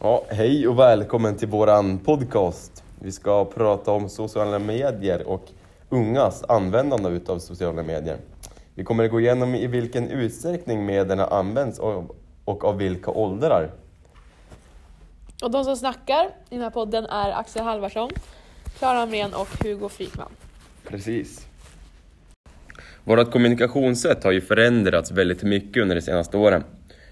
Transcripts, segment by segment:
Ja, hej och välkommen till våran podcast. Vi ska prata om sociala medier och ungas användande utav sociala medier. Vi kommer att gå igenom i vilken utsträckning medierna används och, av vilka åldrar. Och de som snackar i den här podden är Axel Halvarsson, Klara Hamrén och Hugo Frykman. Precis. Vårt kommunikationssätt har ju förändrats väldigt mycket under de senaste åren.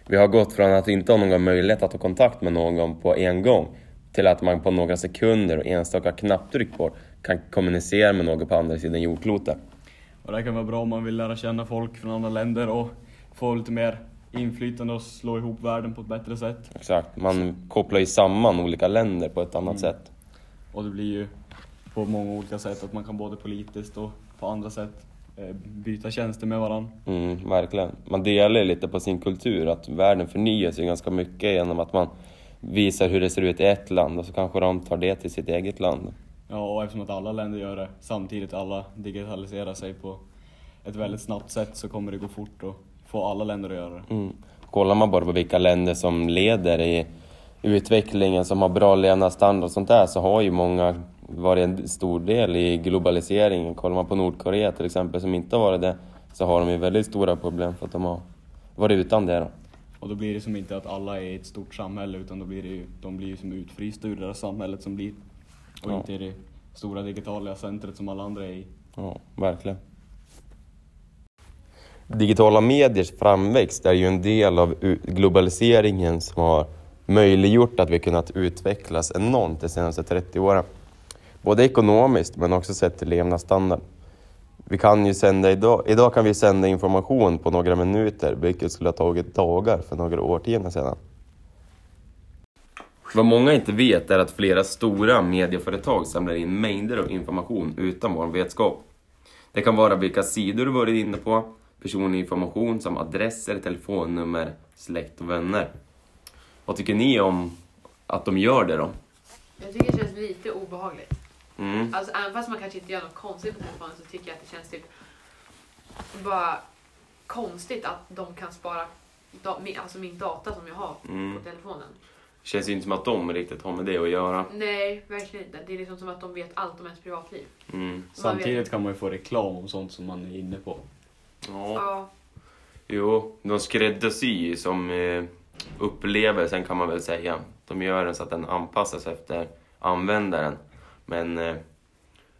Vi har gått från att inte ha någon möjlighet att ta kontakt med någon på en gång till att man på några sekunder och enstaka knapptryck på kan kommunicera med någon på andra sidan jordklotet. Och det kan vara bra om man vill lära känna folk från andra länder och få lite mer inflytande och slå ihop världen på ett bättre sätt. Exakt, man kopplar ju samman olika länder på ett annat sätt. Och det blir ju på många olika sätt att man kan både politiskt och på andra sätt byta tjänster med varandra. Mm, verkligen. Man delar lite på sin kultur, att världen förnyas ju ganska mycket genom att man visar hur det ser ut i ett land och så kanske de tar det till sitt eget land. Ja, och eftersom att alla länder gör det samtidigt, alla digitaliserar sig på ett väldigt snabbt sätt så kommer det gå fort att få alla länder att göra det. Mm. Kollar man bara på vilka länder som leder i utvecklingen, som har bra levnadsstandard och sånt där, så har ju många varit en stor del i globaliseringen. Kollar man på Nordkorea till exempel, som inte har varit det, så har de ju väldigt stora problem för att de har varit utan det då. Och då blir det som inte att alla är ett stort samhälle utan då blir det ju, de blir ju som utfrysta ur det där samhället som blir. Och Ja. inte i det stora digitala centret som alla andra är i. Ja, verkligen. Digitala mediers framväxt är ju en del av globaliseringen som har möjliggjort att vi kunnat utvecklas enormt de senaste 30 åren. Både ekonomiskt men också sett till levnadsstandard. Vi kan ju sända idag, idag kan vi sända information på några minuter vilket skulle ha tagit dagar för några årtionden sedan. Vad många inte vet är att flera stora medieföretag samlar in mängder av information utan vår vetskap. Det kan vara vilka sidor du varit inne på, personlig information som adresser, telefonnummer, släkt och vänner. Vad tycker ni om att de gör det då? Jag tycker det känns lite obehagligt. Mm. Alltså även fast man kanske inte gör något konstigt på telefonen så tycker jag att det känns typ bara konstigt att de kan spara da- mi- alltså min data som jag har Mm. på telefonen. Känns ju inte som att de riktigt har med det att göra. Nej, verkligen inte. Det är liksom som att de vet allt om ens privatliv. Mm. Samtidigt kan man ju få reklam om sånt som man är inne på. Ja. Ja, Jo, de skräddarsyr som eh, upplevelsen kan man väl säga. De gör den så att den anpassas efter användaren. Men eh,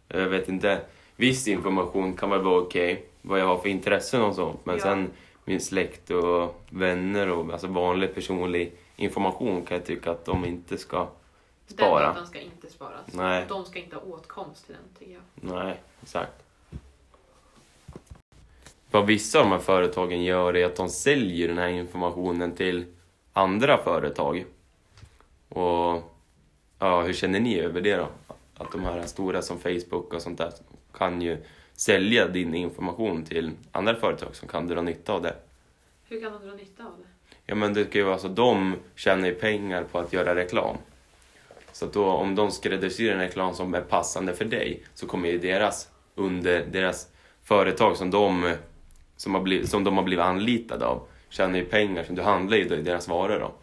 jag vet inte, viss information kan väl vara okej, vad jag har för intressen och sånt. Men Ja. sen min släkt och vänner och alltså vanlig personlig information kan jag tycka att de inte ska den spara. datan ska inte sparas. Nej. De ska inte ha åtkomst till den tycker jag. Nej, exakt. Vad vissa av de här företagen gör är att de säljer den här informationen till andra företag. Och ja, hur känner ni över det då? Att de här stora som Facebook och sånt där kan ju sälja din information till andra företag som kan dra nytta av det. Hur kan de dra nytta av det? Ja men det kan ju vara så, de tjänar ju pengar på att göra reklam. Så då om de skräddarsyr en reklam som är passande för dig så kommer ju deras, under deras företag som de, som, har blivit, som de har blivit anlitade av tjänar ju pengar, som du handlar ju deras varor då.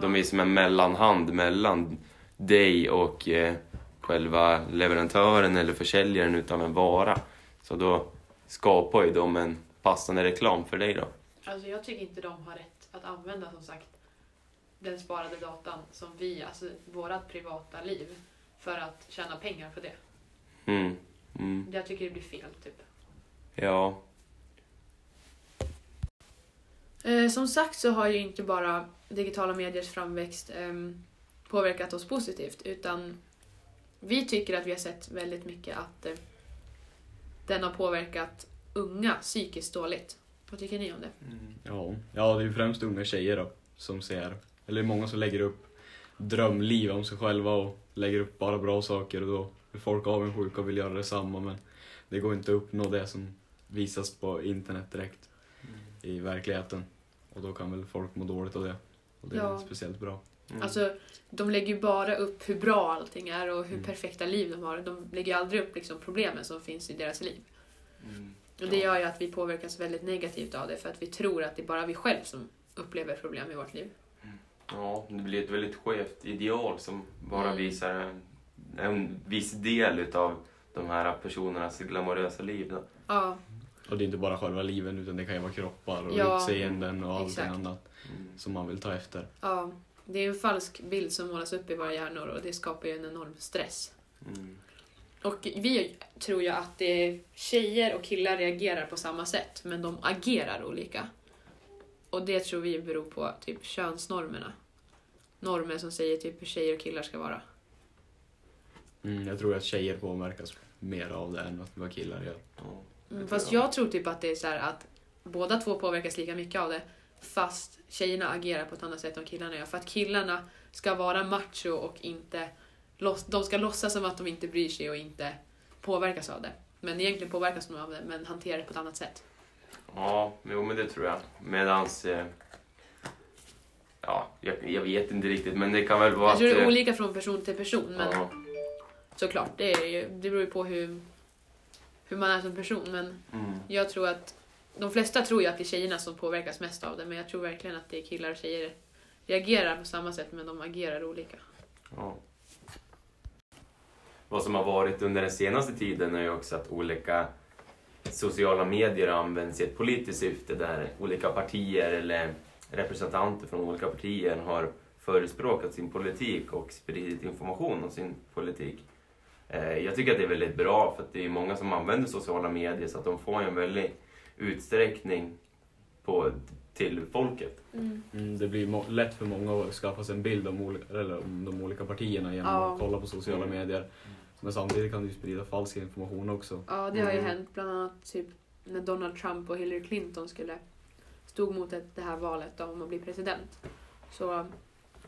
De är som en mellanhand mellan dig och eh, själva leverantören eller försäljaren utav en vara. Så då skapar ju de en passande reklam för dig då. Alltså jag tycker inte de har rätt att använda som sagt den sparade datan som vi, alltså vårat privata liv för att tjäna pengar på det. Mm. Mm. Jag tycker det blir fel typ. Ja. Eh, som sagt så har ju inte bara digitala mediers framväxt ehm, påverkat oss positivt utan vi tycker att vi har sett väldigt mycket att eh, den har påverkat unga psykiskt dåligt. Vad tycker ni om det? Ja, ja det är främst unga tjejer då som ser, eller många som lägger upp drömliv om sig själva och lägger upp bara bra saker och då är folk avundsjuka och vill göra detsamma men det går inte att uppnå det som visas på internet direkt i verkligheten. Och då kan väl folk må dåligt av det. Och det är Ja. inte speciellt bra. Mm. Alltså, de lägger ju bara upp hur bra allting är och hur Mm. perfekta liv de har. De lägger ju aldrig upp liksom problemen som finns i deras liv. Mm. Och det gör ju att vi påverkas väldigt negativt av det för att vi tror att det är bara vi själv som upplever problem i vårt liv. Ja, det blir ett väldigt skevt ideal som bara Mm. visar en, en viss del utav de här personernas glamorösa liv. Då. Ja, Och det är inte bara själva liven utan det kan ju vara kroppar och Ja, utseenden och exakt. annat Mm. som man vill ta efter. ja. Det är en falsk bild som målas upp i våra hjärnor och det skapar ju en enorm stress. Mm. Och vi tror ju att det tjejer och killar reagerar på samma sätt, men de agerar olika. Och det tror vi beror på typ könsnormerna. Normer som säger typ hur tjejer och killar ska vara. Mm, jag tror att tjejer påverkas mer av det än vad killar gör. Ja. Mm, fast jag. jag tror typ att det är så här att båda två påverkas lika mycket av det, fast tjejerna agerar på ett annat sätt än killarna gör. För att killarna ska vara macho och inte... De ska låtsas som att de inte bryr sig och inte påverkas av det. Men egentligen påverkas de av det, men hanterar det på ett annat sätt. Ja, jo men det tror jag. Medans... Eh, ja, jag, jag vet inte riktigt men det kan väl vara Jag tror det är eh, olika från person till person, men Ja, såklart, det, är det beror ju på hur, hur man är som person. Men mm, jag tror att de flesta tror ju att det är tjejerna som påverkas mest av det, men jag tror verkligen att det är killar och tjejer reagerar på samma sätt, men de agerar olika. ja. Vad som har varit under den senaste tiden är ju också att olika sociala medier används i ett politiskt syfte där olika partier eller representanter från olika partier har förespråkat sin politik och spridit information om sin politik. Eh, jag tycker att det är väldigt bra för att det är många som använder sociala medier så att de får en väldigt utsträckning på, till folket. Mm, det blir lätt för många att skaffa sig en bild om, eller om de olika partierna genom Ja. att kolla på sociala Mm. medier. Men samtidigt kan du ju sprida falsk information också. Ja, det har ju Mm. hänt bland annat typ när Donald Trump och Hillary Clinton skulle stod mot det här valet om att bli president. Så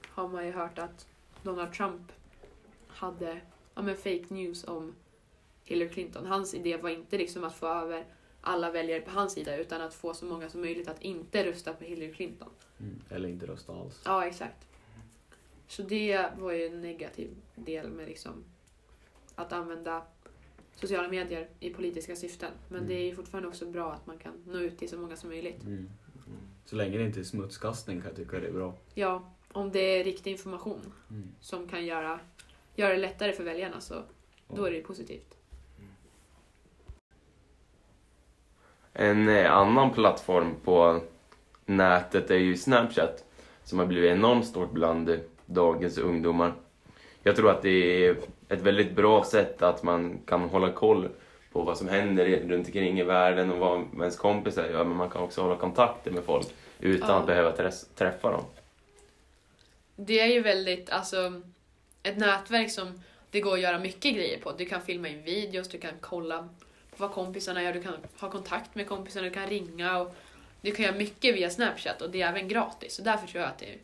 har man ju hört att Donald Trump hade ja, men fake news om Hillary Clinton. Hans idé var inte liksom att få över alla väljare på hans sida utan att få så många som möjligt att inte rösta på Hillary Clinton. Mm. Eller inte rösta alls. Ja, exakt. Så det var ju en negativ del med liksom att använda sociala medier i politiska syften. Men Mm. det är ju fortfarande också bra att man kan nå ut till så många som möjligt. Mm. Mm. Så länge det inte är smutskastning kan jag tycka det är bra. Ja, om det är riktig information Mm. som kan göra, göra det lättare för väljarna så då är det positivt. En eh, annan plattform på nätet är ju Snapchat som har blivit enormt stort bland dagens ungdomar. Jag tror att det är ett väldigt bra sätt att man kan hålla koll på vad som händer runt omkring i världen och vad ens kompisar gör men man kan också hålla kontakter med folk utan Ja. att behöva träffa dem. Det är ju väldigt, alltså ett nätverk som det går att göra mycket grejer på. Du kan filma in videos, du kan kolla vad kompisarna gör, du kan ha kontakt med kompisarna, du kan ringa och du kan göra mycket via Snapchat och det är även gratis. Så därför tror jag att det är...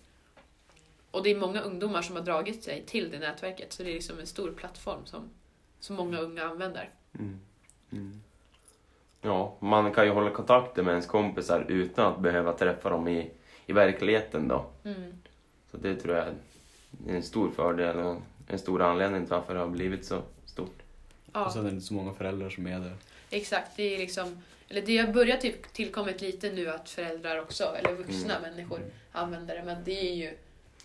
Och det är många ungdomar som har dragit sig till det nätverket så det är liksom en stor plattform som, som många unga använder. Mm. Mm. Ja, man kan ju hålla kontakter med ens kompisar utan att behöva träffa dem i, i verkligheten då. Mm. Så det tror jag är en stor fördel och en stor anledning till varför det har blivit så. Ja. Och sen är det inte så många föräldrar som är där. Exakt, det är liksom, eller det har börjat typ tillkommit lite nu att föräldrar också, eller vuxna Mm. människor använder det, men det är ju,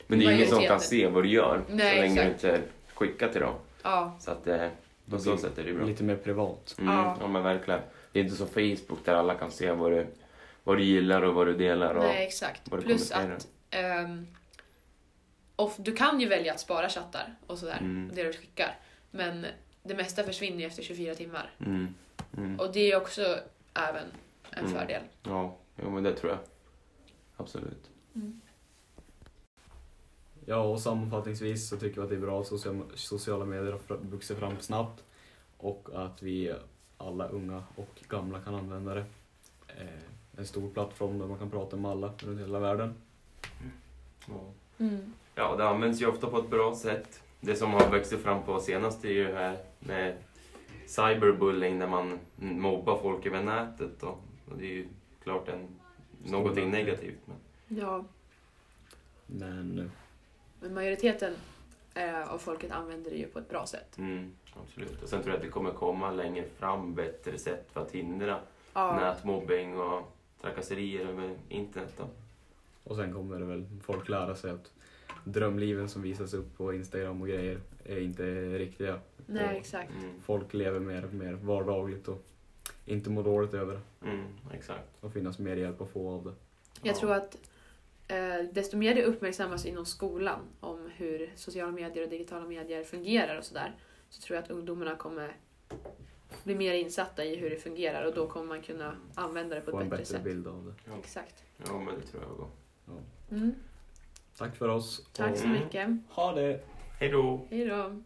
Men det är ingen som kan se vad du gör Nej, så länge exakt. du inte skickar till dem. ja, Så att eh, på så sätt är det bra. Lite mer privat. Mm, Ja. ja. men verkligen. Det är inte som Facebook där alla kan se vad du, vad du gillar och vad du delar. Och, nej exakt. vad du Plus att ehm, och du kan ju välja att spara chattar och sådär, Mm. det du skickar, men det mesta försvinner ju efter 24 timmar. mm, mm. Och det är också även en Mm. fördel. Ja, jo, men det tror jag. Absolut. Ja, och sammanfattningsvis så tycker vi att det är bra att social, sociala medier har vuxit fram snabbt och att vi alla unga och gamla kan använda det. Eh, en stor plattform där man kan prata med alla runt hela världen. Ja. Mm. Ja, det används ju ofta på ett bra sätt. Det som har vuxit fram på senast är ju här med cyberbullying, när man mobbar folk över nätet. Då. Och det är ju klart en, någonting negativt. Men, Ja, Men eh, men majoriteten eh, av folket använder det ju på ett bra sätt. mm, absolut. Och sen tror jag att det kommer komma längre fram bättre sätt för att hindra Ja, nätmobbing och trakasserier över internet. Då. Och sen kommer det väl folk lära sig att drömliven som visas upp på Instagram och grejer är inte riktiga. Nej, Och exakt. Mm. Folk lever mer, mer vardagligt och inte mår dåligt över det. Mm, exakt. Och finnas mer hjälp att få av det. Jag Ja. tror att eh, desto mer det uppmärksammas inom skolan om hur sociala medier och digitala medier fungerar och sådär, så tror jag att ungdomarna kommer bli mer insatta i hur det fungerar och då kommer man kunna använda det på Få ett en bättre bättre sätt. bild av det. Ja. Exakt. Ja, men det tror jag också. Mm. Tack för oss. Tack så mycket. Ha det! Hej då! Hej då.